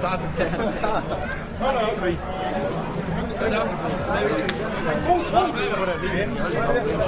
God, god.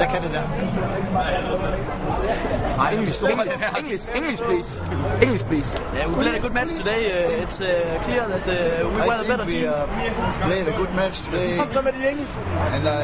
Jeg kan det der. Nej, English, English, English, English, please. English, please. Yeah, we played a good match today. Uh, it's uh, clear that uh, we I were the think better we team. uh, played a good match today, and I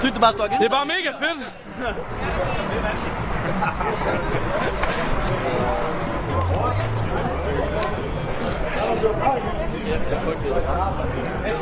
Tyckte bare, at du har Det er bare mega fedt.